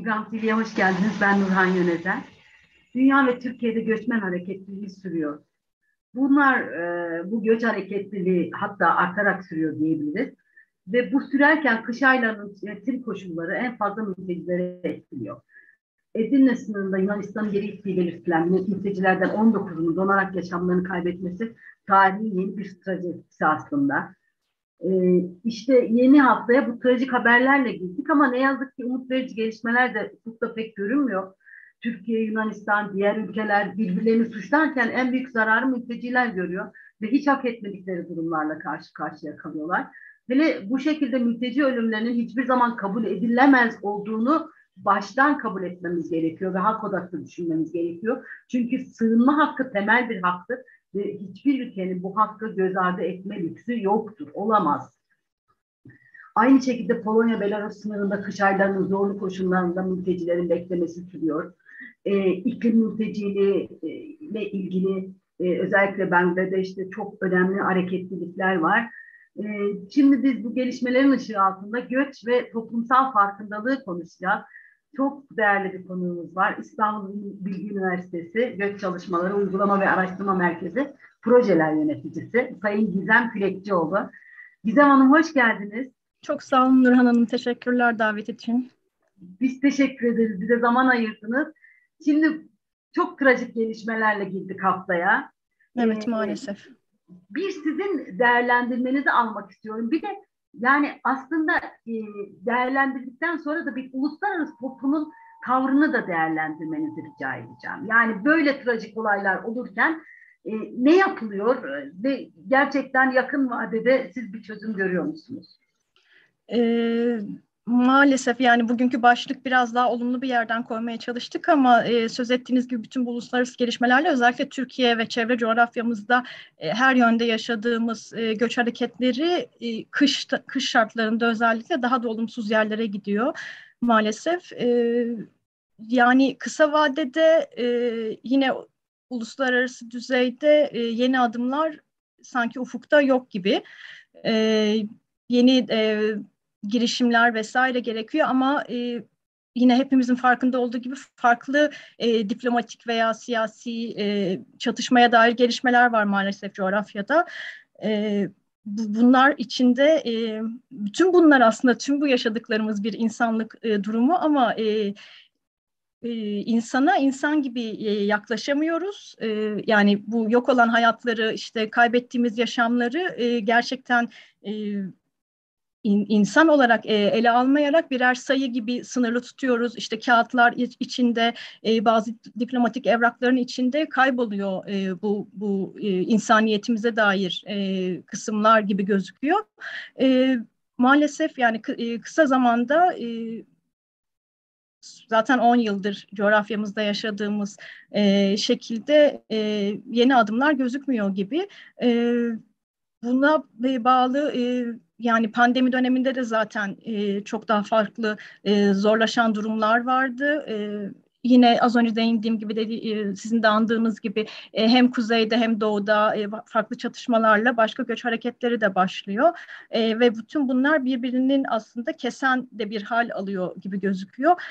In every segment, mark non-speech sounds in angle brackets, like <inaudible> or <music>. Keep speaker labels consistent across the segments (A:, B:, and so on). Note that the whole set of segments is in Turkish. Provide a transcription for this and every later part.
A: İbrahim TV'ye hoş geldiniz. Ben Nurhan Yöneten. Dünya ve Türkiye'de göçmen hareketliliği sürüyor. Bunlar, e, bu göç hareketliliği hatta artarak sürüyor diyebiliriz. Ve bu sürerken kış aylarının yönetim koşulları en fazla mültecileri etkiliyor. Edirne sınırında Yunanistan'ın geri ittiği belirtilen mültecilerden 19'unun donarak yaşamlarını kaybetmesi tarihi yeni bir trajedi aslında. Ee, işte yeni haftaya bu trajik haberlerle girdik ama ne yazık ki umut verici gelişmeler de ufukta pek görünmüyor. Türkiye, Yunanistan, diğer ülkeler birbirlerini suçlarken en büyük zararı mülteciler görüyor ve hiç hak etmedikleri durumlarla karşı karşıya kalıyorlar. Hele bu şekilde mülteci ölümlerinin hiçbir zaman kabul edilemez olduğunu baştan kabul etmemiz gerekiyor ve hak odaklı düşünmemiz gerekiyor. Çünkü sığınma hakkı temel bir haktır ve hiçbir ülkenin bu hakkı göz ardı etme lüksü yoktur, olamaz. Aynı şekilde Polonya-Belarus sınırında kış aylarının zorlu koşullarında mültecilerin beklemesi sürüyor. E, iklim mülteciliği e, ile ilgili e, özellikle Bangladeş'te çok önemli hareketlilikler var. E, şimdi biz bu gelişmelerin ışığı altında göç ve toplumsal farkındalığı konuşacağız. Çok değerli bir konuğumuz var. İstanbul Bilgi Üniversitesi Göç Çalışmaları Uygulama ve Araştırma Merkezi Projeler Yöneticisi Sayın Gizem Külekçioğlu. Gizem Hanım hoş geldiniz.
B: Çok sağ olun Nurhan Hanım. Teşekkürler davet için.
A: Biz teşekkür ederiz. Bize zaman ayırdınız. Şimdi çok trajik gelişmelerle girdik haftaya.
B: Evet ee, maalesef.
A: Bir sizin değerlendirmenizi almak istiyorum. Bir de yani aslında e, değerlendirdikten sonra da bir uluslararası toplumun tavrını da değerlendirmenizi rica edeceğim. Yani böyle trajik olaylar olurken e, ne yapılıyor ve gerçekten yakın vadede siz bir çözüm görüyor musunuz?
B: Ee, Maalesef yani bugünkü başlık biraz daha olumlu bir yerden koymaya çalıştık ama e, söz ettiğiniz gibi bütün bu uluslararası gelişmelerle özellikle Türkiye ve çevre coğrafyamızda e, her yönde yaşadığımız e, göç hareketleri e, kış kış şartlarında özellikle daha da olumsuz yerlere gidiyor maalesef. E, yani kısa vadede e, yine uluslararası düzeyde e, yeni adımlar sanki ufukta yok gibi. E, yeni e, girişimler vesaire gerekiyor ama e, yine hepimizin farkında olduğu gibi farklı e, diplomatik veya siyasi e, çatışmaya dair gelişmeler var maalesef coğrafyada. E, bunlar içinde e, bütün bunlar aslında tüm bu yaşadıklarımız bir insanlık e, durumu ama e, e, insana insan gibi e, yaklaşamıyoruz. E, yani bu yok olan hayatları işte kaybettiğimiz yaşamları e, gerçekten e, in, insan olarak e, ele almayarak birer sayı gibi sınırlı tutuyoruz. İşte kağıtlar içinde, e, bazı diplomatik evrakların içinde kayboluyor e, bu bu e, insaniyetimize dair e, kısımlar gibi gözüküyor. E, maalesef yani e, kısa zamanda e, zaten 10 yıldır coğrafyamızda yaşadığımız e, şekilde e, yeni adımlar gözükmüyor gibi. E, buna bağlı e, yani pandemi döneminde de zaten e, çok daha farklı e, zorlaşan durumlar vardı. E, yine az önce değindiğim gibi dedi, e, sizin de andığınız gibi e, hem kuzeyde hem doğuda e, farklı çatışmalarla başka göç hareketleri de başlıyor. Ve bütün bunlar birbirinin aslında kesen de bir hal alıyor gibi gözüküyor.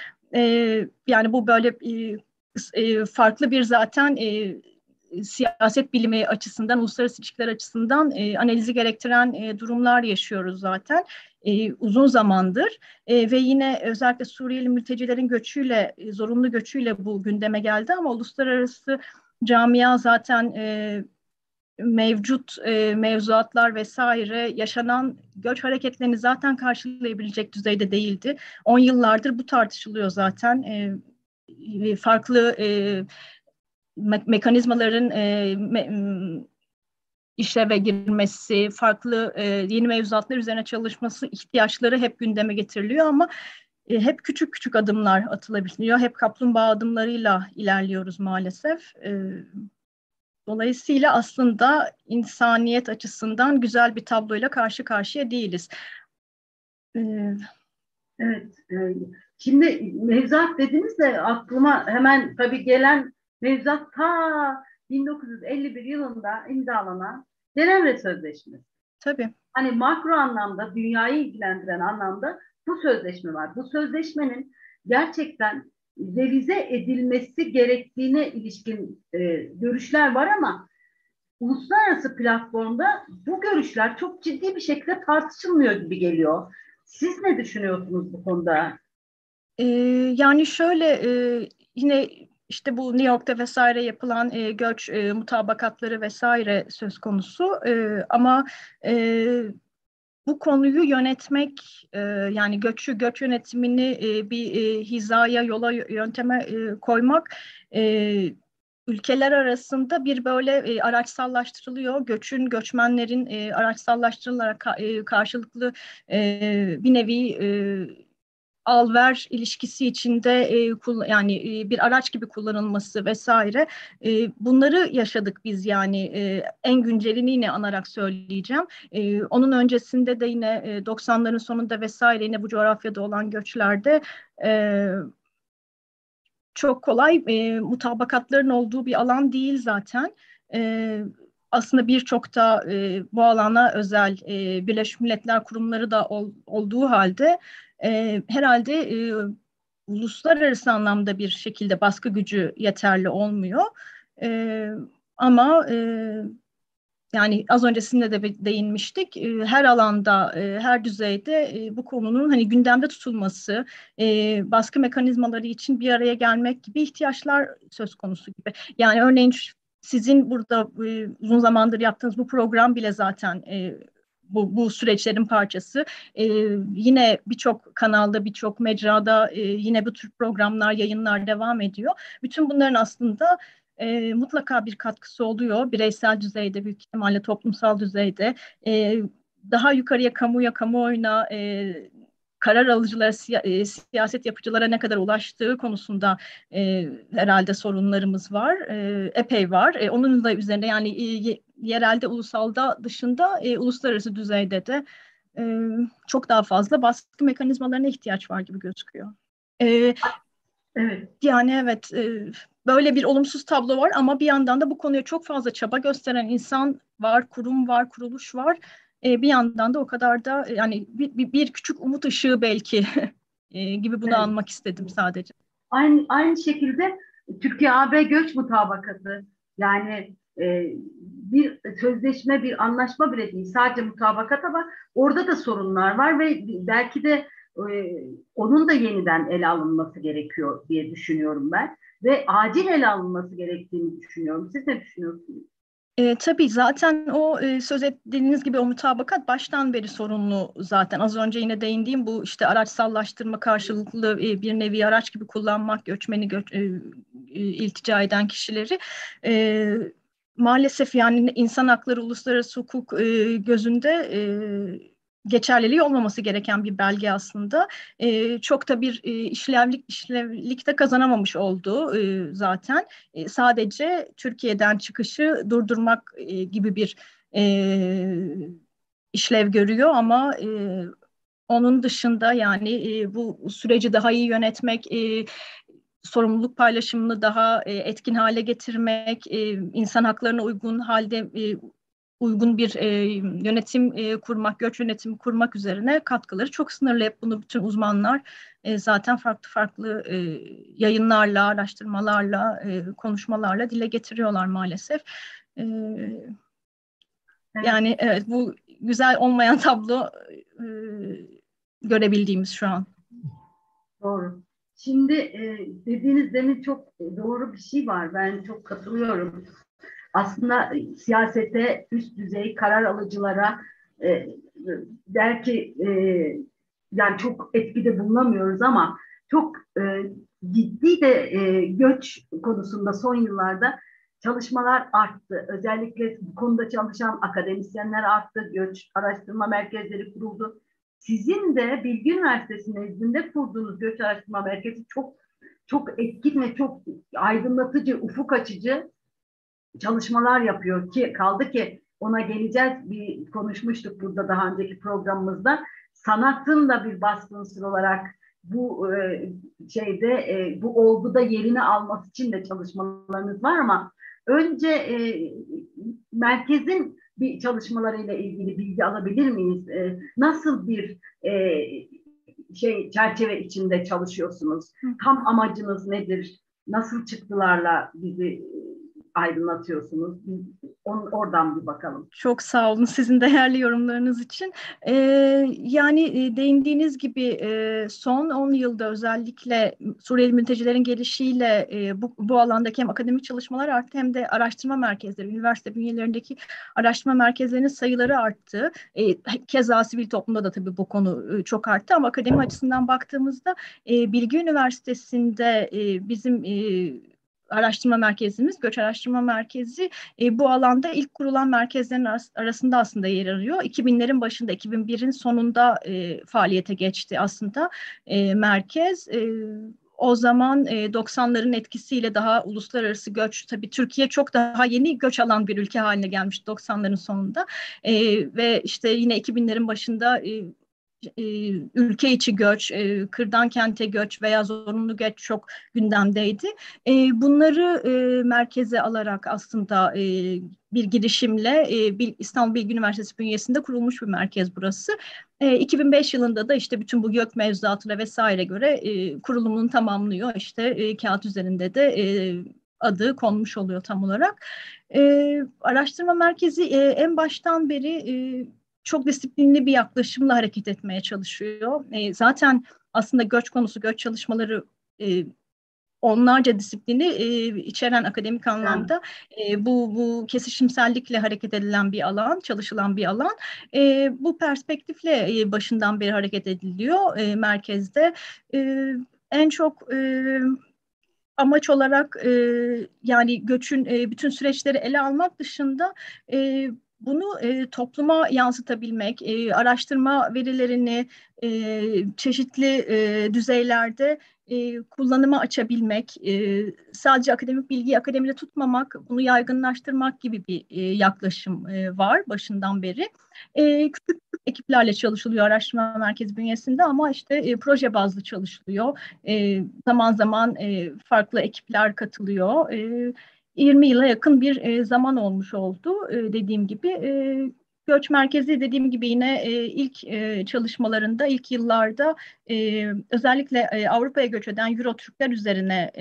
B: Yani bu böyle farklı bir zaten siyaset bilimi açısından, uluslararası ilişkiler açısından e, analizi gerektiren e, durumlar yaşıyoruz zaten e, uzun zamandır e, ve yine özellikle Suriyeli mültecilerin göçüyle, e, zorunlu göçüyle bu gündeme geldi ama uluslararası camia zaten e, mevcut e, mevzuatlar vesaire yaşanan göç hareketlerini zaten karşılayabilecek düzeyde değildi. 10 yıllardır bu tartışılıyor zaten. E, farklı e, me mekanizmaların e, me işleve girmesi, farklı e, yeni mevzuatlar üzerine çalışması ihtiyaçları hep gündeme getiriliyor ama e, hep küçük küçük adımlar atılabiliyor. Hep kaplumbağa adımlarıyla ilerliyoruz maalesef. E, dolayısıyla aslında insaniyet açısından güzel bir tabloyla karşı karşıya değiliz.
A: E, evet, e, şimdi mevzuat dediniz de aklıma hemen tabii gelen Mevzuat ta 1951 yılında imzalanan Cenevre Sözleşmesi.
B: Tabii.
A: Hani makro anlamda, dünyayı ilgilendiren anlamda bu sözleşme var. Bu sözleşmenin gerçekten revize edilmesi gerektiğine ilişkin e, görüşler var ama uluslararası platformda bu görüşler çok ciddi bir şekilde tartışılmıyor gibi geliyor. Siz ne düşünüyorsunuz bu konuda?
B: Ee, yani şöyle e, yine işte bu New York'ta vesaire yapılan e, göç e, mutabakatları vesaire söz konusu e, ama e, bu konuyu yönetmek e, yani göçü göç yönetimini e, bir e, hizaya yola yönteme e, koymak e, ülkeler arasında bir böyle e, araçsallaştırılıyor. Göçün, göçmenlerin e, araçsallaştırılarak ka, e, karşılıklı e, bir nevi e, al-ver ilişkisi içinde e, yani e, bir araç gibi kullanılması vesaire e, bunları yaşadık biz yani e, en güncelini yine anarak söyleyeceğim. E, onun öncesinde de yine e, 90'ların sonunda vesaire yine bu coğrafyada olan göçlerde e, çok kolay e, mutabakatların olduğu bir alan değil zaten. E, aslında birçok da e, bu alana özel e, Birleşmiş Milletler kurumları da ol, olduğu halde e, herhalde e, uluslararası anlamda bir şekilde baskı gücü yeterli olmuyor. E, ama e, yani az öncesinde de değinmiştik. E, her alanda, e, her düzeyde e, bu konunun hani gündemde tutulması, baskı mekanizmaları için bir araya gelmek gibi ihtiyaçlar söz konusu gibi. Yani örneğin sizin burada uzun zamandır yaptığınız bu program bile zaten bu, bu süreçlerin parçası. Ee, yine birçok kanalda, birçok mecrada e, yine bu tür programlar, yayınlar devam ediyor. Bütün bunların aslında e, mutlaka bir katkısı oluyor. Bireysel düzeyde, büyük ihtimalle toplumsal düzeyde. E, daha yukarıya, kamuya, kamuoyuna, e, karar alıcılara, siya, e, siyaset yapıcılara ne kadar ulaştığı konusunda e, herhalde sorunlarımız var. E, epey var. E, onun da üzerinde yani e, yerelde, ulusalda dışında e, uluslararası düzeyde de e, çok daha fazla baskı mekanizmalarına ihtiyaç var gibi gözüküyor. E, evet. Yani evet e, böyle bir olumsuz tablo var ama bir yandan da bu konuya çok fazla çaba gösteren insan var, kurum var, kuruluş var. E, bir yandan da o kadar da yani bir, bir, bir küçük umut ışığı belki <laughs> e, gibi bunu evet. anmak istedim sadece.
A: Aynı, aynı şekilde Türkiye-AB göç mutabakatı yani e, bir sözleşme, bir anlaşma bile değil. Sadece mutabakat ama orada da sorunlar var ve belki de e, onun da yeniden ele alınması gerekiyor diye düşünüyorum ben. Ve acil ele alınması gerektiğini düşünüyorum. Siz ne düşünüyorsunuz?
B: E, tabii zaten o e, söz ettiğiniz gibi o mutabakat baştan beri sorunlu zaten. Az önce yine değindiğim bu işte araçsallaştırma karşılıklı e, bir nevi araç gibi kullanmak göçmeni göç, e, e, iltica eden kişileri e, maalesef yani insan hakları uluslararası hukuk e, gözünde e, geçerliliği olmaması gereken bir belge aslında. E, çok da bir e, işlevlik işlevlikte kazanamamış oldu e, zaten. E, sadece Türkiye'den çıkışı durdurmak e, gibi bir e, işlev görüyor ama e, onun dışında yani e, bu süreci daha iyi yönetmek, e, sorumluluk paylaşımını daha e, etkin hale getirmek, e, insan haklarına uygun halde e, uygun bir e, yönetim e, kurmak, göç yönetimi kurmak üzerine katkıları çok sınırlı. Hep bunu bütün uzmanlar e, zaten farklı farklı e, yayınlarla, araştırmalarla, e, konuşmalarla dile getiriyorlar maalesef. E, yani evet bu güzel olmayan <laughs> tablo e, görebildiğimiz şu an.
A: Doğru. Şimdi e, dediğiniz demin çok doğru bir şey var. Ben çok katılıyorum. Aslında siyasete, üst düzey karar alıcılara e, belki e, yani çok etkide bulunamıyoruz ama çok e, ciddi de e, göç konusunda son yıllarda çalışmalar arttı. Özellikle bu konuda çalışan akademisyenler arttı. Göç araştırma merkezleri kuruldu. Sizin de Bilgi Üniversitesi nezdinde kurduğunuz göç araştırma merkezi çok çok etkin ve çok aydınlatıcı, ufuk açıcı çalışmalar yapıyor ki kaldı ki ona geleceğiz. Bir konuşmuştuk burada daha önceki programımızda. Sanatın da bir baskın olarak bu e, şeyde e, bu olguda yerini alması için de çalışmalarınız var ama önce e, merkezin bir çalışmalarıyla ilgili bilgi alabilir miyiz? E, nasıl bir e, şey çerçeve içinde çalışıyorsunuz? Tam amacınız nedir? Nasıl çıktılarla bizi aydınlatıyorsunuz. On, oradan bir bakalım.
B: Çok sağ olun sizin değerli yorumlarınız için. Ee, yani e, değindiğiniz gibi e, son 10 yılda özellikle Suriyeli mültecilerin gelişiyle e, bu, bu alandaki hem akademik çalışmalar arttı hem de araştırma merkezleri, üniversite bünyelerindeki araştırma merkezlerinin sayıları arttı. E, keza sivil toplumda da tabii bu konu e, çok arttı ama akademi açısından baktığımızda e, Bilgi Üniversitesi'nde e, bizim e, araştırma merkezimiz, Göç Araştırma Merkezi e, bu alanda ilk kurulan merkezlerin arasında aslında yer arıyor. 2000'lerin başında, 2001'in sonunda e, faaliyete geçti aslında e, merkez. E, o zaman e, 90'ların etkisiyle daha uluslararası göç, tabii Türkiye çok daha yeni göç alan bir ülke haline gelmiş 90'ların sonunda. E, ve işte yine 2000'lerin başında e, e, ülke içi göç, e, kırdan kente göç veya zorunlu göç çok gündemdeydi. E, bunları merkeze alarak aslında bir girişimle İstanbul Bilgi Üniversitesi bünyesinde kurulmuş bir merkez burası. E, 2005 yılında da işte bütün bu gök mevzuatına vesaire göre e, kurulumunu tamamlıyor. İşte kağıt üzerinde de adı konmuş oluyor tam olarak. Araştırma merkezi en baştan beri çok disiplinli bir yaklaşımla hareket etmeye çalışıyor. E, zaten aslında göç konusu, göç çalışmaları e, onlarca disiplini e, içeren akademik anlamda e, bu bu kesişimsellikle hareket edilen bir alan, çalışılan bir alan. E, bu perspektifle e, başından beri hareket ediliyor e, merkezde. E, en çok e, amaç olarak e, yani göçün e, bütün süreçleri ele almak dışında e, bunu e, topluma yansıtabilmek, e, araştırma verilerini e, çeşitli e, düzeylerde e, kullanıma açabilmek, e, sadece akademik bilgiyi akademide tutmamak, bunu yaygınlaştırmak gibi bir e, yaklaşım e, var başından beri. E, küçük ekiplerle çalışılıyor araştırma merkezi bünyesinde ama işte e, proje bazlı çalışılıyor. E, zaman zaman e, farklı ekipler katılıyor. E, 20 yıla yakın bir e, zaman olmuş oldu e, dediğim gibi. E, göç merkezi dediğim gibi yine ilk çalışmalarında, ilk yıllarda özellikle Avrupa'ya göç eden Euro Türkler üzerine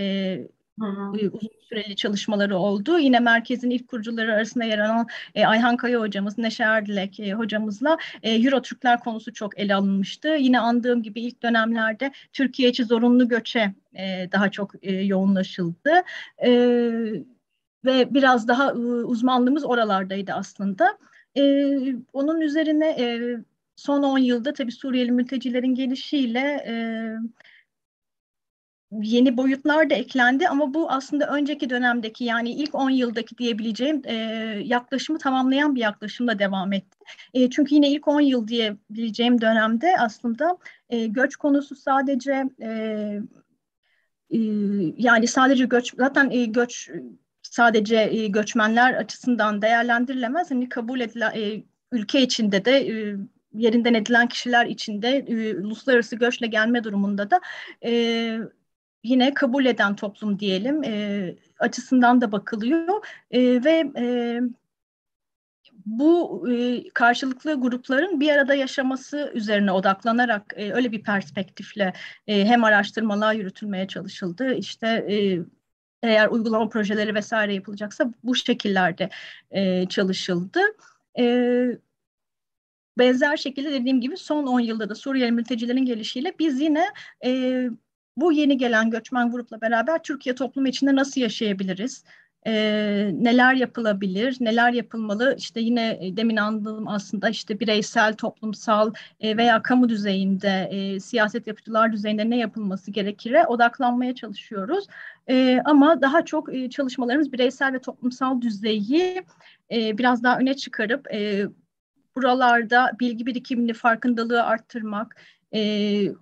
B: Hı hı. uzun süreli çalışmaları oldu. Yine merkezin ilk kurucuları arasında yer alan e, Ayhan Kaya hocamız, Neşe Erdilek e, hocamızla e, Euro Türkler konusu çok ele alınmıştı. Yine andığım gibi ilk dönemlerde Türkiye içi zorunlu göçe e, daha çok e, yoğunlaşıldı. E, ve biraz daha uzmanlığımız oralardaydı aslında. E, onun üzerine e, son 10 yılda tabii Suriyeli mültecilerin gelişiyle e, yeni boyutlar da eklendi ama bu aslında önceki dönemdeki yani ilk 10 yıldaki diyebileceğim e, yaklaşımı tamamlayan bir yaklaşımla devam etti. E, çünkü yine ilk 10 yıl diyebileceğim dönemde aslında e, göç konusu sadece e, e, yani sadece göç zaten e, göç sadece e, göçmenler açısından değerlendirilemez. Hani kabul edilen e, ülke içinde de e, yerinden edilen kişiler içinde uluslararası göçle gelme durumunda da yine kabul eden toplum diyelim açısından da bakılıyor ve bu e, karşılıklı grupların bir arada yaşaması üzerine odaklanarak e, öyle bir perspektifle e, hem araştırmalar yürütülmeye çalışıldı. İşte e, eğer uygulama projeleri vesaire yapılacaksa bu şekillerde e, çalışıldı. E, benzer şekilde dediğim gibi son 10 yılda da Suriyeli mültecilerin gelişiyle biz yine e, bu yeni gelen göçmen grupla beraber Türkiye toplumu içinde nasıl yaşayabiliriz? E, neler yapılabilir, neler yapılmalı? İşte yine e, demin andığım aslında işte bireysel, toplumsal e, veya kamu düzeyinde, e, siyaset yapıcılar düzeyinde ne yapılması gerekire odaklanmaya çalışıyoruz. E, ama daha çok e, çalışmalarımız bireysel ve toplumsal düzeyi e, biraz daha öne çıkarıp e, buralarda bilgi birikimini, farkındalığı arttırmak, e,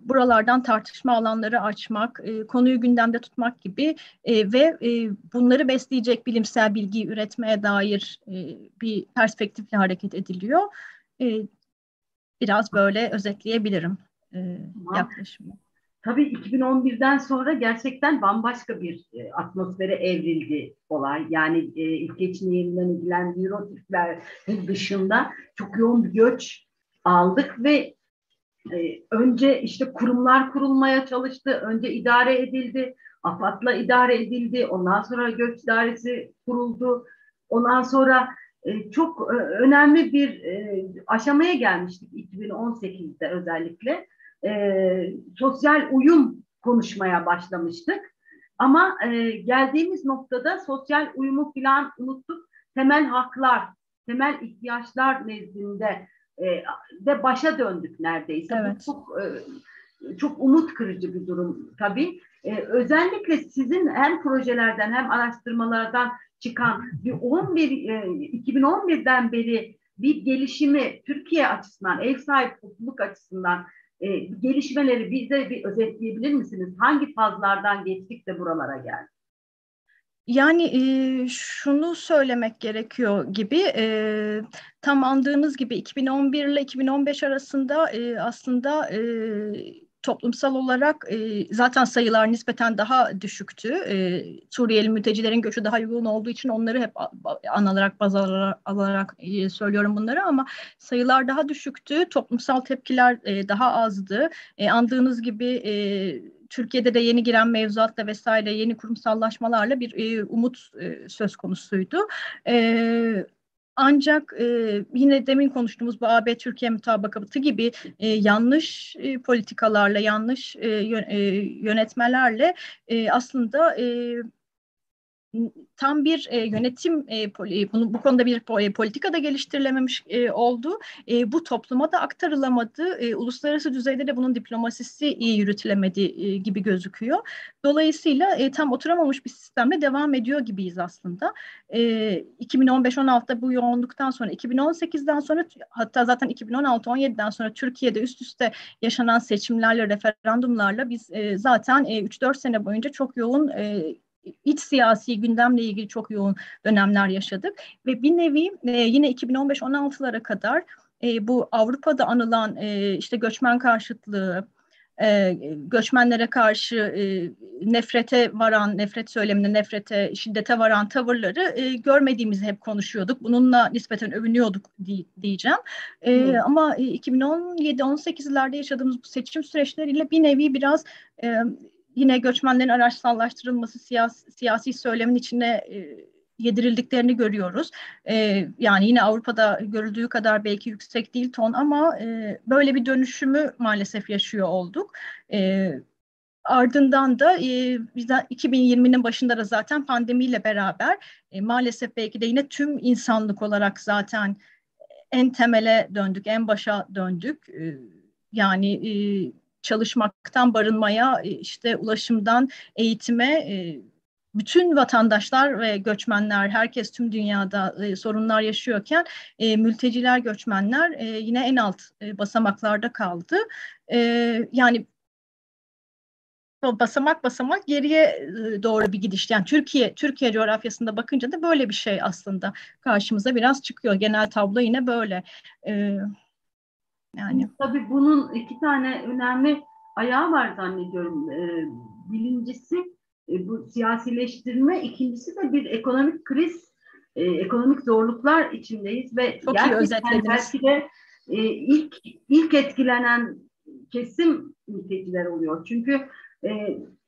B: buralardan tartışma alanları açmak, e, konuyu gündemde tutmak gibi e, ve e, bunları besleyecek bilimsel bilgiyi üretmeye dair e, bir perspektifle hareket ediliyor. E, biraz böyle özetleyebilirim e, yaklaşımı.
A: Tabii 2011'den sonra gerçekten bambaşka bir e, atmosfere evrildi olay. Yani e, ilk geçin yerinden edilen Euro Türkler dışında çok yoğun bir göç aldık ve önce işte kurumlar kurulmaya çalıştı, önce idare edildi, AFAD'la idare edildi, ondan sonra göç idaresi kuruldu, ondan sonra e, çok e, önemli bir e, aşamaya gelmiştik 2018'de özellikle. Sosyal uyum konuşmaya başlamıştık. Ama geldiğimiz noktada sosyal uyumu falan unuttuk. Temel haklar, temel ihtiyaçlar nezdinde de başa döndük neredeyse. Evet. Bu çok e, çok umut kırıcı bir durum tabii. E, özellikle sizin hem projelerden hem araştırmalardan çıkan bir 11 e, 2011'den beri bir gelişimi Türkiye açısından, ev sahibi topluluk açısından e, gelişmeleri bize bir özetleyebilir misiniz? Hangi fazlardan geçtik de buralara geldik?
B: Yani e, şunu söylemek gerekiyor gibi e, tam andığınız gibi 2011 ile 2015 arasında e, aslında e, toplumsal olarak e, zaten sayılar nispeten daha düşüktü. E, Suriyeli mültecilerin göçü daha yoğun olduğu için onları hep anılarak, baz alarak e, söylüyorum bunları ama sayılar daha düşüktü. Toplumsal tepkiler e, daha azdı. E, andığınız gibi e, Türkiye'de de yeni giren mevzuatla vesaire yeni kurumsallaşmalarla bir e, umut e, söz konusuydu. E, ancak e, yine demin konuştuğumuz bu AB Türkiye mütabakatı gibi e, yanlış e, politikalarla, yanlış e, yönetmelerle e, aslında e, tam bir e, yönetim e, poli, bunu, bu konuda bir e, politika da geliştirilememiş e, oldu. E, bu topluma da aktarılamadı. E, uluslararası düzeyde de bunun diplomasisi iyi yürütülemedi e, gibi gözüküyor. Dolayısıyla e, tam oturamamış bir sistemle devam ediyor gibiyiz aslında. E, 2015-16'da bu yoğunluktan sonra 2018'den sonra hatta zaten 2016-17'den sonra Türkiye'de üst üste yaşanan seçimlerle, referandumlarla biz e, zaten e, 3-4 sene boyunca çok yoğun e, iç siyasi gündemle ilgili çok yoğun dönemler yaşadık ve bir nevi e, yine 2015-16'lara kadar e, bu Avrupa'da anılan e, işte göçmen karşıtlığı, e, göçmenlere karşı e, nefrete varan, nefret söylemine, nefrete, şiddete varan tavırları e, görmediğimizi hep konuşuyorduk. Bununla nispeten övünüyorduk diye, diyeceğim. E, Ama 2017-18'lerde yaşadığımız bu seçim süreçleriyle bir nevi biraz e, yine göçmenlerin araçsallaştırılması siyasi, siyasi söylemin içine e, yedirildiklerini görüyoruz. E, yani yine Avrupa'da görüldüğü kadar belki yüksek değil ton ama e, böyle bir dönüşümü maalesef yaşıyor olduk. E, ardından da e, bizden 2020'nin başında da zaten pandemiyle beraber e, maalesef belki de yine tüm insanlık olarak zaten en temele döndük, en başa döndük. E, yani e, çalışmaktan barınmaya, e, işte ulaşımdan eğitime e, bütün vatandaşlar ve göçmenler, herkes tüm dünyada e, sorunlar yaşıyorken mülteciler, göçmenler yine en alt basamaklarda kaldı. Yani basamak basamak geriye doğru bir gidiş. Yani Türkiye Türkiye coğrafyasında bakınca da böyle bir şey aslında karşımıza biraz çıkıyor. Genel tablo yine böyle. Ee,
A: yani. Tabii bunun iki tane önemli ayağı var zannediyorum. E, birincisi e, bu siyasileştirme, ikincisi de bir ekonomik kriz, e, ekonomik zorluklar içindeyiz ve
B: Çok gerçekten
A: belki de e, ilk ilk etkilenen kesim mülteciler oluyor. Çünkü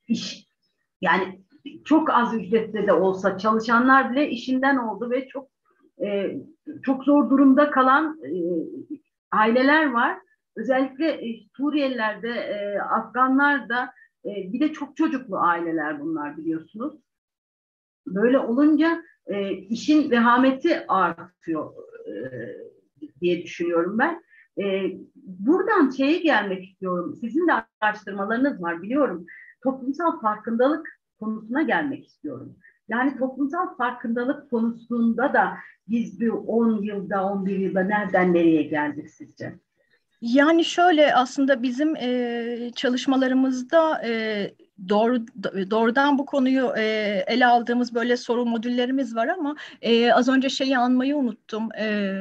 A: iş yani çok az ücretle de olsa çalışanlar bile işinden oldu ve çok e, çok zor durumda kalan e, aileler var. Özellikle e, Suriyelilerde, e, Afganlar e, bir de çok çocuklu aileler bunlar biliyorsunuz. Böyle olunca e, işin vehameti artıyor e, diye düşünüyorum ben. E, buradan şeye gelmek istiyorum. Sizin de araştırmalarınız var biliyorum. Toplumsal farkındalık konusuna gelmek istiyorum. Yani toplumsal farkındalık konusunda da biz bir 10 yılda, 11 yılda nereden nereye geldik sizce?
B: Yani şöyle aslında bizim e, çalışmalarımızda e, doğru doğrudan bu konuyu e, ele aldığımız böyle soru modüllerimiz var ama e, az önce şeyi anmayı unuttum. E,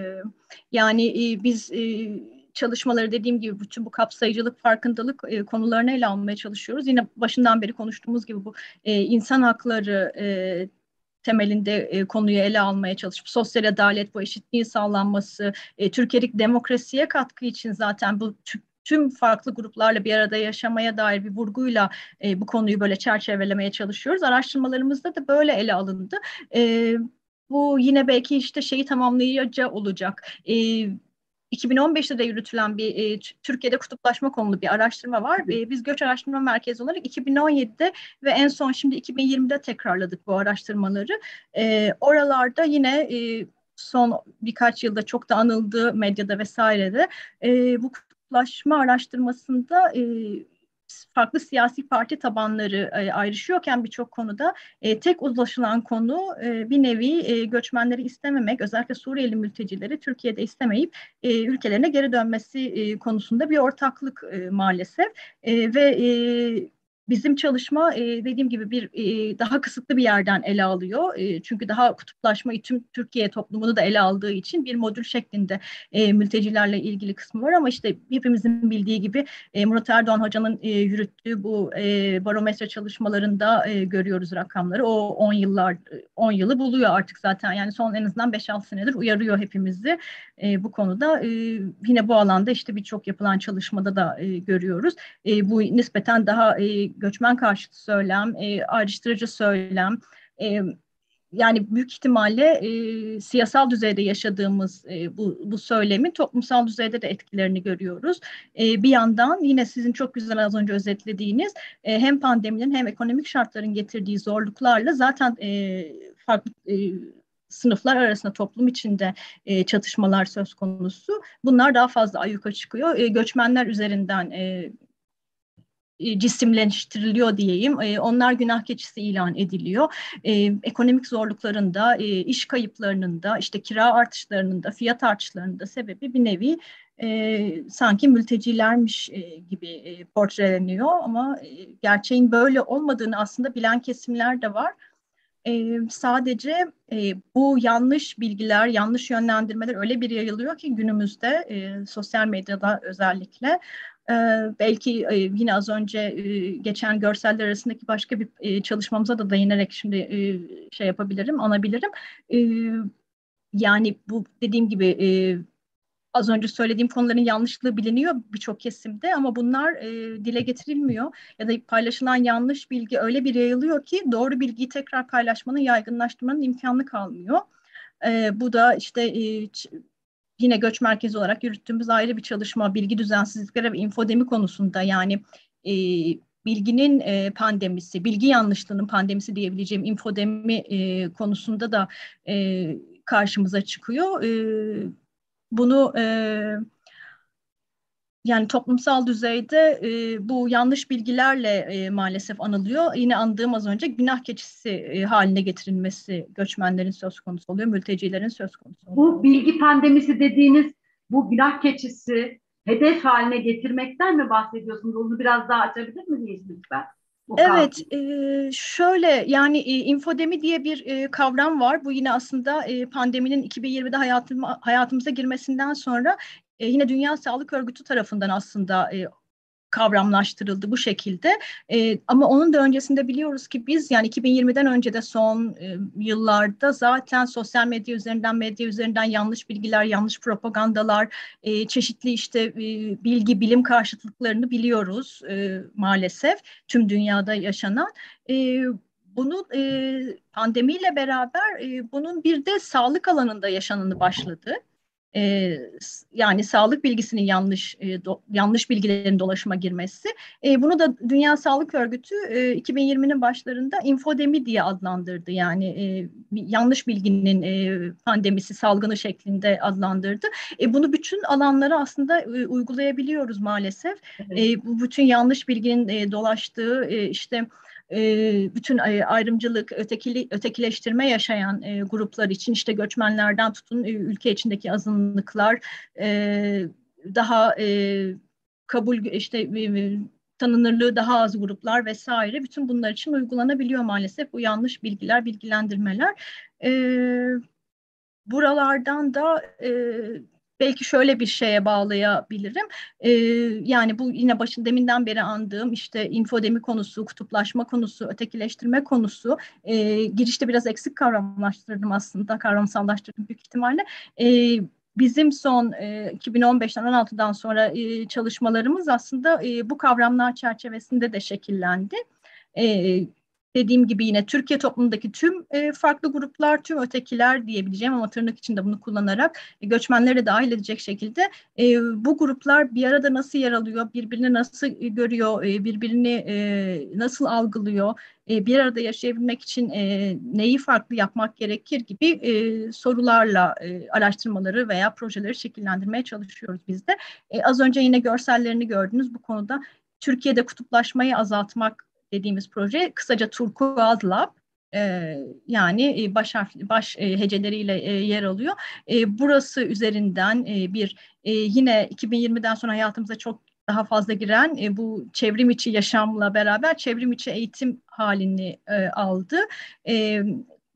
B: yani e, biz e, çalışmaları dediğim gibi bütün bu kapsayıcılık, farkındalık e, konularını ele almaya çalışıyoruz. Yine başından beri konuştuğumuz gibi bu e, insan hakları, e, temelinde e, konuyu ele almaya çalışıp sosyal adalet, bu eşitliğin sağlanması, e, Türkiye'deki demokrasiye katkı için zaten bu tüm farklı gruplarla bir arada yaşamaya dair bir vurguyla e, bu konuyu böyle çerçevelemeye çalışıyoruz. Araştırmalarımızda da böyle ele alındı. E, bu yine belki işte şeyi tamamlayıcı olacak. E, 2015'te de yürütülen bir e, Türkiye'de kutuplaşma konulu bir araştırma var. E, biz Göç Araştırma Merkezi olarak 2017'de ve en son şimdi 2020'de tekrarladık bu araştırmaları. E, oralarda yine e, son birkaç yılda çok da anıldığı medyada vesairede e, bu kutuplaşma araştırmasında e, farklı siyasi parti tabanları e, ayrışıyorken birçok konuda e, tek uzlaşılan konu e, bir nevi göçmenleri istememek, özellikle Suriyeli mültecileri Türkiye'de istemeyip ülkelerine geri dönmesi konusunda bir ortaklık maalesef. Ve Bizim çalışma e, dediğim gibi bir e, daha kısıtlı bir yerden ele alıyor. E, çünkü daha kutuplaşmayı tüm Türkiye toplumunu da ele aldığı için bir modül şeklinde mültecilerle ilgili kısmı var. Ama işte hepimizin bildiği gibi Murat Erdoğan Hoca'nın e, yürüttüğü bu barometre çalışmalarında görüyoruz rakamları. O 10 yıllar 10 yılı buluyor artık zaten. Yani son en azından 5-6 senedir uyarıyor hepimizi bu konuda. Yine bu alanda işte birçok yapılan çalışmada da görüyoruz. Bu nispeten daha göçmen karşıtı söylem, e, ayrıştırıcı söylem, e, yani büyük ihtimalle e, siyasal düzeyde yaşadığımız e, bu, bu söylemin toplumsal düzeyde de etkilerini görüyoruz. E, bir yandan yine sizin çok güzel az önce özetlediğiniz e, hem pandeminin hem ekonomik şartların getirdiği zorluklarla zaten e, farklı e, sınıflar arasında toplum içinde e, çatışmalar söz konusu. Bunlar daha fazla ayyuka çıkıyor. E, göçmenler üzerinden e, cisimleştiriliyor diyeyim. E, onlar günah keçisi ilan ediliyor. E, ekonomik zorluklarında, e, iş kayıplarının da, işte kira artışlarının da, fiyat artışlarının da sebebi bir nevi e, sanki mültecilermiş e, gibi e, portreleniyor ama e, gerçeğin böyle olmadığını aslında bilen kesimler de var. E, sadece e, bu yanlış bilgiler, yanlış yönlendirmeler öyle bir yayılıyor ki günümüzde e, sosyal medyada özellikle ee, belki e, yine az önce e, geçen görseller arasındaki başka bir e, çalışmamıza da dayanarak şimdi e, şey yapabilirim, anabilirim. E, yani bu dediğim gibi e, az önce söylediğim konuların yanlışlığı biliniyor birçok kesimde ama bunlar e, dile getirilmiyor ya da paylaşılan yanlış bilgi öyle bir yayılıyor ki doğru bilgiyi tekrar paylaşmanın, yaygınlaştırmanın imkanı kalmıyor. E, bu da işte e, yine göç merkezi olarak yürüttüğümüz ayrı bir çalışma bilgi düzensizlikleri ve infodemi konusunda yani e, bilginin e, pandemisi, bilgi yanlışlığının pandemisi diyebileceğim infodemi e, konusunda da e, karşımıza çıkıyor. E, bunu e, yani toplumsal düzeyde e, bu yanlış bilgilerle e, maalesef anılıyor. Yine andığım az önce günah keçisi e, haline getirilmesi göçmenlerin söz konusu oluyor, mültecilerin söz konusu oluyor.
A: Bu bilgi pandemisi dediğiniz bu günah keçisi hedef haline getirmekten mi bahsediyorsunuz? Onu biraz daha açabilir miyiz lütfen?
B: Evet, e, şöyle yani e, infodemi diye bir e, kavram var. Bu yine aslında e, pandeminin 2020'de hayatım, hayatımıza girmesinden sonra e, yine Dünya Sağlık Örgütü tarafından aslında e, kavramlaştırıldı bu şekilde. E, ama onun da öncesinde biliyoruz ki biz yani 2020'den önce de son e, yıllarda zaten sosyal medya üzerinden, medya üzerinden yanlış bilgiler, yanlış propagandalar, e, çeşitli işte e, bilgi, bilim karşıtlıklarını biliyoruz e, maalesef tüm dünyada yaşanan. E, bunu e, pandemiyle beraber e, bunun bir de sağlık alanında yaşananı başladı e, yani sağlık bilgisinin yanlış e, do, yanlış bilgilerin dolaşıma girmesi. E, bunu da Dünya Sağlık Örgütü e, 2020'nin başlarında infodemi diye adlandırdı. Yani e, yanlış bilginin e, pandemisi, salgını şeklinde adlandırdı. E, bunu bütün alanlara aslında e, uygulayabiliyoruz maalesef. Evet. E, bu bütün yanlış bilginin e, dolaştığı e, işte bütün e, ayrımcılık, ötekili, ötekileştirme yaşayan e, gruplar için işte göçmenlerden tutun e, ülke içindeki azınlıklar e, daha e, kabul işte e, tanınırlığı daha az gruplar vesaire bütün bunlar için uygulanabiliyor maalesef bu yanlış bilgiler, bilgilendirmeler. E, buralardan da e, belki şöyle bir şeye bağlayabilirim. E, yani bu yine başın deminden beri andığım işte infodemi konusu, kutuplaşma konusu, ötekileştirme konusu e, girişte biraz eksik kavramlaştırdım aslında, kavramsallaştırdım büyük ihtimalle. E, bizim son e, 2015'ten 16'dan sonra e, çalışmalarımız aslında e, bu kavramlar çerçevesinde de şekillendi. E, dediğim gibi yine Türkiye toplumundaki tüm e, farklı gruplar, tüm ötekiler diyebileceğim ama tırnak içinde bunu kullanarak e, göçmenleri de dahil edecek şekilde e, bu gruplar bir arada nasıl yer alıyor, birbirini nasıl görüyor, e, birbirini e, nasıl algılıyor, e, bir arada yaşayabilmek için e, neyi farklı yapmak gerekir gibi e, sorularla e, araştırmaları veya projeleri şekillendirmeye çalışıyoruz biz de. E, az önce yine görsellerini gördünüz bu konuda. Türkiye'de kutuplaşmayı azaltmak dediğimiz proje kısaca Turkuaz Lab e, yani e, baş harf, baş e, heceleriyle e, yer alıyor. E, burası üzerinden e, bir e, yine 2020'den sonra hayatımıza çok daha fazla giren e, bu çevrim içi yaşamla beraber çevrim içi eğitim halini e, aldı. E,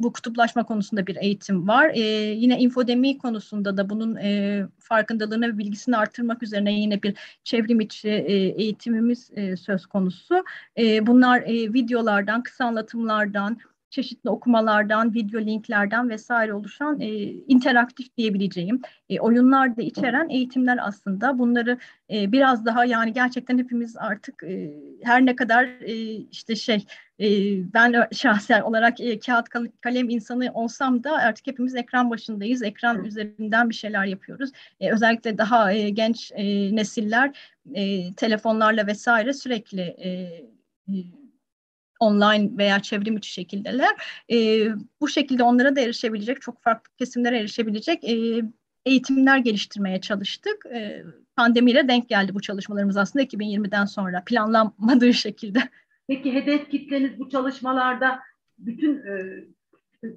B: bu kutuplaşma konusunda bir eğitim var. E, yine infodemi konusunda da bunun e, farkındalığını ve bilgisini artırmak üzerine yine bir çevrim içi e, eğitimimiz e, söz konusu. E, bunlar e, videolardan, kısa anlatımlardan, çeşitli okumalardan, video linklerden vesaire oluşan e, interaktif diyebileceğim e, oyunlar da içeren eğitimler aslında. Bunları e, biraz daha yani gerçekten hepimiz artık e, her ne kadar e, işte şey e, ben şahsen olarak e, kağıt kalem insanı olsam da artık hepimiz ekran başındayız. Ekran üzerinden bir şeyler yapıyoruz. E, özellikle daha e, genç e, nesiller e, telefonlarla vesaire sürekli e, online veya çevrim içi şekildeler. E, bu şekilde onlara da erişebilecek, çok farklı kesimlere erişebilecek e, eğitimler geliştirmeye çalıştık. E, pandemiyle denk geldi bu çalışmalarımız aslında 2020'den sonra planlanmadığı şekilde.
A: Peki hedef kitleniz bu çalışmalarda bütün e,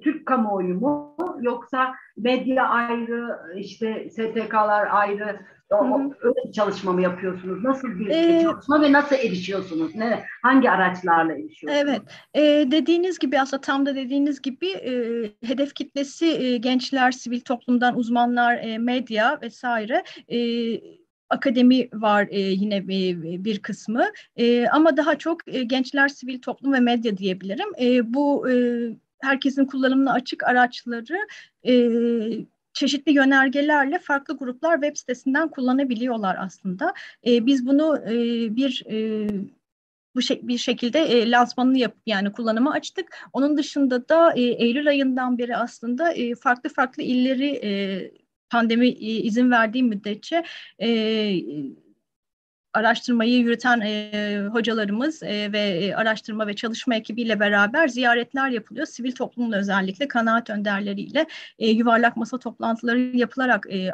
A: Türk kamuoyu mu yoksa medya ayrı işte STK'lar ayrı o, öyle bir çalışma mı yapıyorsunuz? Nasıl bir ee, çalışma ve nasıl erişiyorsunuz? Ne, hangi araçlarla erişiyorsunuz?
B: Evet, e, dediğiniz gibi aslında tam da dediğiniz gibi e, hedef kitlesi e, gençler, sivil toplumdan uzmanlar, e, medya vesaire. E, akademi var e, yine e, bir kısmı e, ama daha çok e, gençler, sivil toplum ve medya diyebilirim. E, bu e, herkesin kullanımına açık araçları e, çeşitli yönergelerle farklı gruplar web sitesinden kullanabiliyorlar aslında. E, biz bunu e, bir e, bu şey, bir şekilde e, lansmanını yapıp yani kullanıma açtık. Onun dışında da e, Eylül ayından beri aslında e, farklı farklı illeri e, pandemi e, izin verdiği müddetçe e, araştırmayı yürüten e, hocalarımız e, ve e, araştırma ve çalışma ekibiyle beraber ziyaretler yapılıyor. Sivil toplumla özellikle kanaat önderleriyle e, yuvarlak masa toplantıları yapılarak e, e,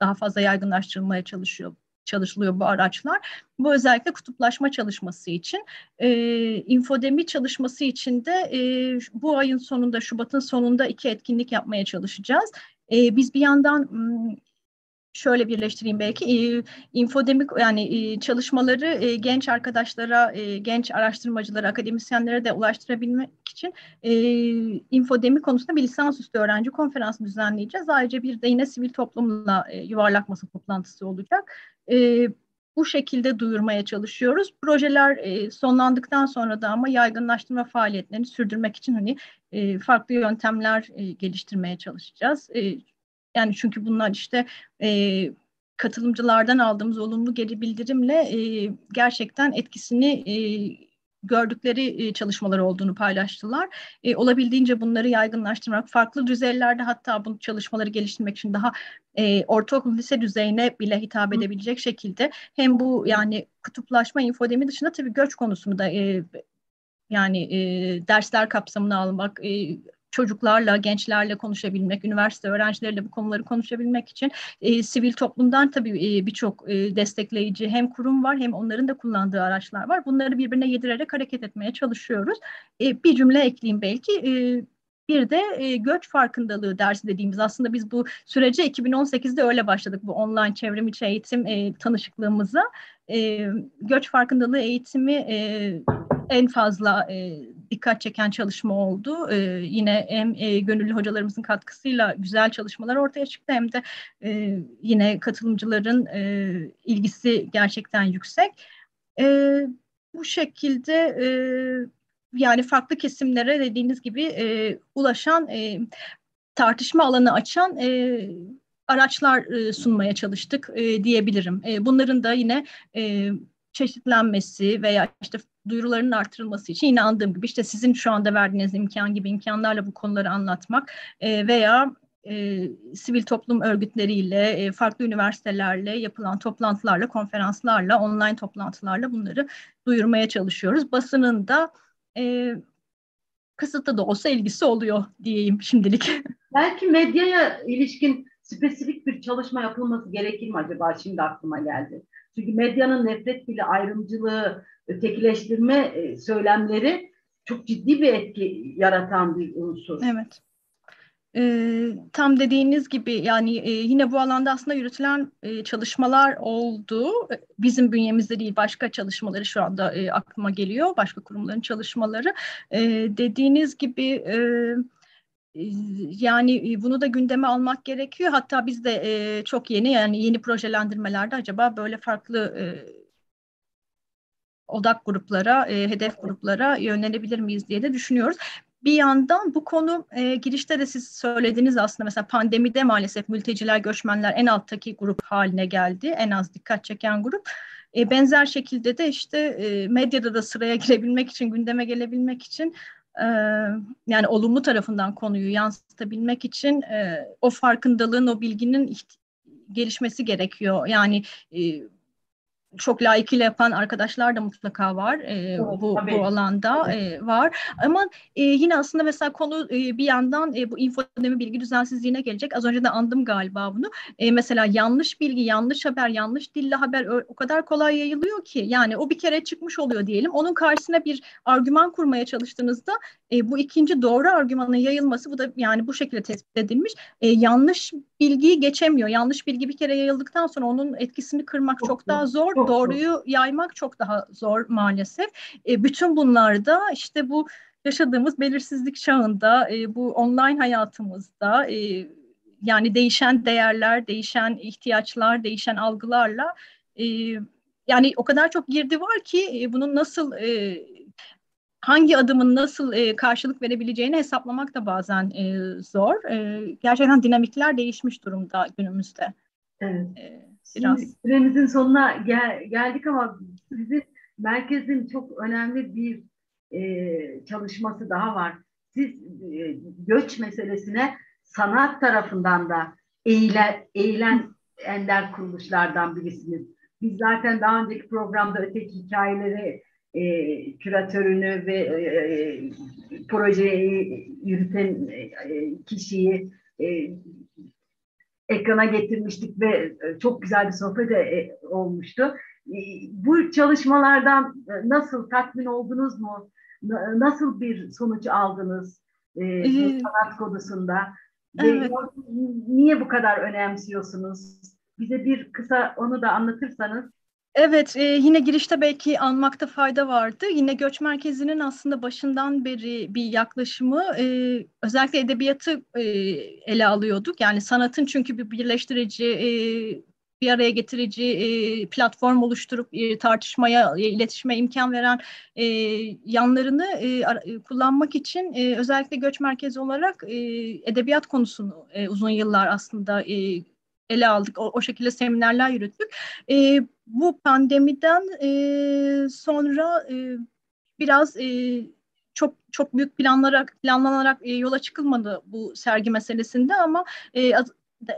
B: daha fazla yaygınlaştırılmaya çalışıyor çalışılıyor bu araçlar. Bu özellikle kutuplaşma çalışması için. E, infodemi çalışması için de e, bu ayın sonunda, Şubat'ın sonunda iki etkinlik yapmaya çalışacağız. E, biz bir yandan şöyle birleştireyim belki e, infodemik yani e, çalışmaları e, genç arkadaşlara, e, genç araştırmacılara, akademisyenlere de ulaştırabilmek için e, infodemik konusunda bir lisansüstü öğrenci konferansı düzenleyeceğiz. Ayrıca bir de yine sivil toplumla e, yuvarlak masa toplantısı olacak. E, bu şekilde duyurmaya çalışıyoruz. Projeler e, sonlandıktan sonra da ama yaygınlaştırma faaliyetlerini sürdürmek için hani e, farklı yöntemler e, geliştirmeye çalışacağız. E, yani çünkü bunlar işte e, katılımcılardan aldığımız olumlu geri bildirimle e, gerçekten etkisini e, gördükleri e, çalışmalar olduğunu paylaştılar. E, olabildiğince bunları yaygınlaştırmak, farklı düzeylerde hatta bu çalışmaları geliştirmek için daha e, ortaokul lise düzeyine bile hitap edebilecek şekilde hem bu yani kutuplaşma infodemi dışında tabii göç konusunu da e, yani e, dersler kapsamına almak, e, çocuklarla, gençlerle konuşabilmek, üniversite öğrencileriyle bu konuları konuşabilmek için e, sivil toplumdan tabii e, birçok e, destekleyici hem kurum var hem onların da kullandığı araçlar var. Bunları birbirine yedirerek hareket etmeye çalışıyoruz. E, bir cümle ekleyeyim belki. E, bir de e, göç farkındalığı dersi dediğimiz aslında biz bu sürece 2018'de öyle başladık bu online çevrim içi eğitim e, tanışıklığımıza. E, göç farkındalığı eğitimi e, en fazla e, dikkat çeken çalışma oldu. E, yine hem e, gönüllü hocalarımızın katkısıyla güzel çalışmalar ortaya çıktı hem de e, yine katılımcıların e, ilgisi gerçekten yüksek. E, bu şekilde e, yani farklı kesimlere dediğiniz gibi e, ulaşan, e, tartışma alanı açan e, araçlar e, sunmaya çalıştık e, diyebilirim. E, bunların da yine e, çeşitlenmesi veya işte duyuruların artırılması için yine andığım gibi işte sizin şu anda verdiğiniz imkan gibi imkanlarla bu konuları anlatmak e, veya e, sivil toplum örgütleriyle, e, farklı üniversitelerle yapılan toplantılarla, konferanslarla, online toplantılarla bunları duyurmaya çalışıyoruz. Basının da e, kısıtlı da olsa ilgisi oluyor diyeyim şimdilik. <laughs>
A: Belki medyaya ilişkin spesifik bir çalışma yapılması gerekir mi acaba? Şimdi aklıma geldi. Çünkü medyanın nefret bile ayrımcılığı, ötekileştirme e, söylemleri çok ciddi bir etki yaratan bir unsur.
B: Evet. E, tam dediğiniz gibi yani e, yine bu alanda aslında yürütülen e, çalışmalar oldu. Bizim bünyemizde değil başka çalışmaları şu anda e, aklıma geliyor. Başka kurumların çalışmaları. E, dediğiniz gibi e, yani bunu da gündeme almak gerekiyor. Hatta biz de e, çok yeni yani yeni projelendirmelerde acaba böyle farklı e, odak gruplara, e, hedef gruplara yönelebilir miyiz diye de düşünüyoruz. Bir yandan bu konu e, girişte de siz söylediniz aslında mesela pandemide maalesef mülteciler, göçmenler en alttaki grup haline geldi. En az dikkat çeken grup. E, benzer şekilde de işte e, medyada da sıraya girebilmek için, gündeme gelebilmek için e, yani olumlu tarafından konuyu yansıtabilmek için e, o farkındalığın, o bilginin gelişmesi gerekiyor. Yani e, çok layıkıyla yapan arkadaşlar da mutlaka var e, evet, bu, bu alanda e, var. Ama e, yine aslında mesela konu e, bir yandan e, bu infodemi bilgi düzensizliğine gelecek. Az önce de andım galiba bunu. E, mesela yanlış bilgi, yanlış haber, yanlış dille haber o kadar kolay yayılıyor ki yani o bir kere çıkmış oluyor diyelim. Onun karşısına bir argüman kurmaya çalıştığınızda e, bu ikinci doğru argümanın yayılması bu da yani bu şekilde tespit edilmiş. E, yanlış bilgiyi geçemiyor. Yanlış bilgi bir kere yayıldıktan sonra onun etkisini kırmak çok, çok daha zor. Çok Doğruyu zor. yaymak çok daha zor maalesef. E, bütün bunlarda işte bu yaşadığımız belirsizlik çağında, e, bu online hayatımızda e, yani değişen değerler, değişen ihtiyaçlar, değişen algılarla e, yani o kadar çok girdi var ki e, bunun nasıl e, hangi adımın nasıl e, karşılık verebileceğini hesaplamak da bazen e, zor. E, gerçekten dinamikler değişmiş durumda günümüzde.
A: Evet. E, biraz. Süremizin sonuna gel, geldik ama sizin merkezin çok önemli bir e, çalışması daha var. Siz e, göç meselesine sanat tarafından da eğilen, eğilen ender kuruluşlardan birisiniz. Biz zaten daha önceki programda öteki hikayeleri e, küratörünü ve e, e, projeyi yürüten e, kişiyi e, ekrana getirmiştik ve e, çok güzel bir sohbet e, olmuştu. E, bu çalışmalardan nasıl tatmin oldunuz mu? Nasıl bir sonuç aldınız e, bu sanat konusunda? Evet. Ve niye bu kadar önemsiyorsunuz? Bize bir kısa onu da anlatırsanız
B: Evet, e, yine girişte belki anmakta fayda vardı. Yine göç merkezinin aslında başından beri bir yaklaşımı, e, özellikle edebiyatı e, ele alıyorduk. Yani sanatın çünkü bir birleştirici, e, bir araya getirici e, platform oluşturup e, tartışmaya, e, iletişime imkan veren e, yanlarını e, kullanmak için e, özellikle göç merkezi olarak e, edebiyat konusunu e, uzun yıllar aslında e, ele aldık. O, o şekilde seminerler yürüttük. E, bu pandemiden e, sonra e, biraz e, çok çok büyük planlara planlanarak e, yola çıkılmadı bu sergi meselesinde ama e,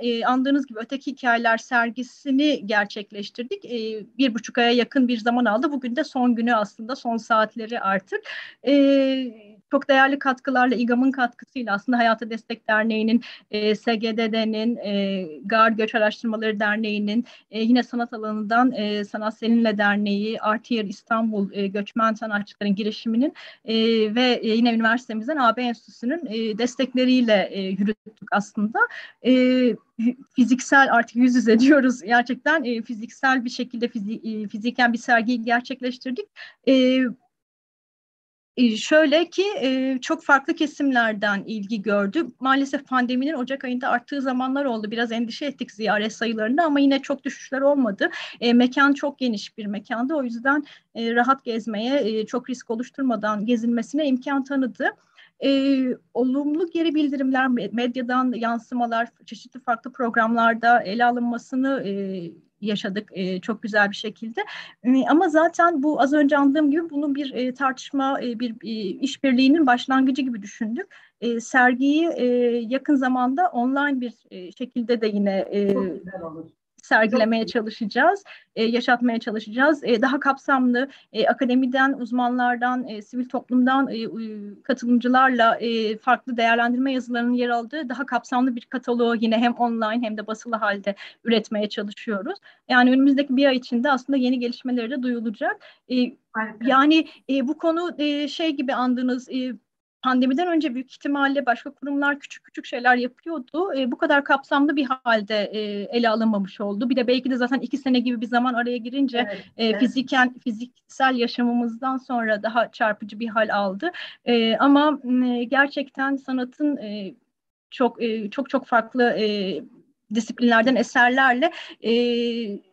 B: e, andığınız gibi öteki hikayeler sergisini gerçekleştirdik. E, bir buçuk aya yakın bir zaman aldı. Bugün de son günü aslında son saatleri artık. E, çok değerli katkılarla İGAM'ın katkısıyla aslında Hayata Destek Derneği'nin, e, SGDD'nin, e, GAR Göç Araştırmaları Derneği'nin, e, yine sanat alanından e, Sanat Seninle Derneği, Artiyer İstanbul e, Göçmen Sanatçıların girişiminin e, ve e, yine üniversitemizden AB Enstitüsü'nün e, destekleriyle e, yürüttük aslında. E, fiziksel artık yüz yüze diyoruz gerçekten e, fiziksel bir şekilde fizi, e, fiziken bir sergiyi gerçekleştirdik. E, e, şöyle ki e, çok farklı kesimlerden ilgi gördü. Maalesef pandeminin Ocak ayında arttığı zamanlar oldu. Biraz endişe ettik ziyaret sayılarında ama yine çok düşüşler olmadı. E, mekan çok geniş bir mekandı. O yüzden rahat gezmeye, çok risk oluşturmadan gezilmesine imkan tanıdı. E, olumlu geri bildirimler, medyadan yansımalar, çeşitli farklı programlarda ele alınmasını e, yaşadık e, çok güzel bir şekilde. E, ama zaten bu az önce andığım gibi bunun bir e, tartışma, e, bir e, işbirliğinin başlangıcı gibi düşündük. E, sergiyi e, yakın zamanda online bir e, şekilde de yine e, sergilemeye çalışacağız, e, yaşatmaya çalışacağız. E, daha kapsamlı e, akademiden, uzmanlardan, e, sivil toplumdan e, katılımcılarla e, farklı değerlendirme yazılarının yer aldığı daha kapsamlı bir kataloğu yine hem online hem de basılı halde üretmeye çalışıyoruz. Yani önümüzdeki bir ay içinde aslında yeni gelişmeleri de duyulacak. E, yani e, bu konu e, şey gibi andığınız e, pandemiden önce büyük ihtimalle başka kurumlar küçük küçük şeyler yapıyordu. E, bu kadar kapsamlı bir halde e, ele alınmamış oldu. Bir de belki de zaten iki sene gibi bir zaman araya girince evet, e, evet. fiziken fiziksel yaşamımızdan sonra daha çarpıcı bir hal aldı. E, ama e, gerçekten sanatın e, çok e, çok çok farklı e, disiplinlerden eserlerle e,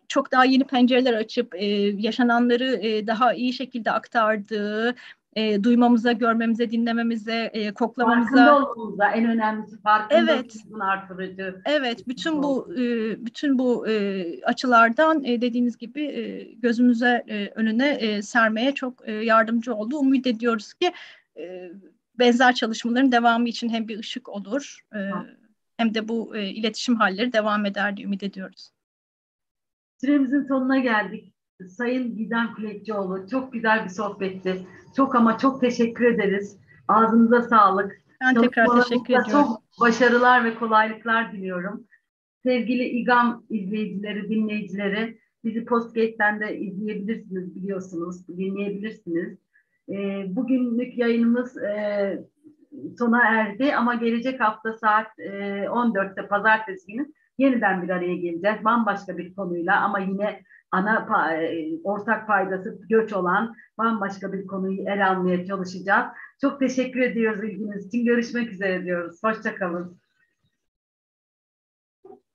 B: çok daha yeni pencereler açıp e, yaşananları e, daha iyi şekilde aktardığı, e, duymamıza, görmemize, dinlememize, e, koklamamıza.
A: Farkında olmamıza en önemlisi farkında
B: evet. artırıcı. Evet, bütün bu e, bütün bu e, açılardan e, dediğiniz gibi e, gözümüze e, önüne e, sermeye çok e, yardımcı oldu. Umut ediyoruz ki e, benzer çalışmaların devamı için hem bir ışık olur e, hem de bu e, iletişim halleri devam eder diye ümit ediyoruz.
A: Süremizin sonuna geldik. Sayın Giden Kulekçioğlu çok güzel bir sohbetti. Çok ama çok teşekkür ederiz. Ağzınıza sağlık.
B: Ben tekrar teşekkür ediyorum.
A: Çok başarılar ve kolaylıklar diliyorum. Sevgili İGAM izleyicileri, dinleyicileri, bizi Postgate'den de izleyebilirsiniz biliyorsunuz, dinleyebilirsiniz. E, bugünlük yayınımız e, sona erdi ama gelecek hafta saat e, 14'te pazartesi günü yeniden bir araya geleceğiz. Bambaşka bir konuyla ama yine ana e, ortak paydası göç olan bambaşka bir konuyu ele almaya çalışacağız. Çok teşekkür ediyoruz ilginiz için. Görüşmek üzere diyoruz. Hoşçakalın.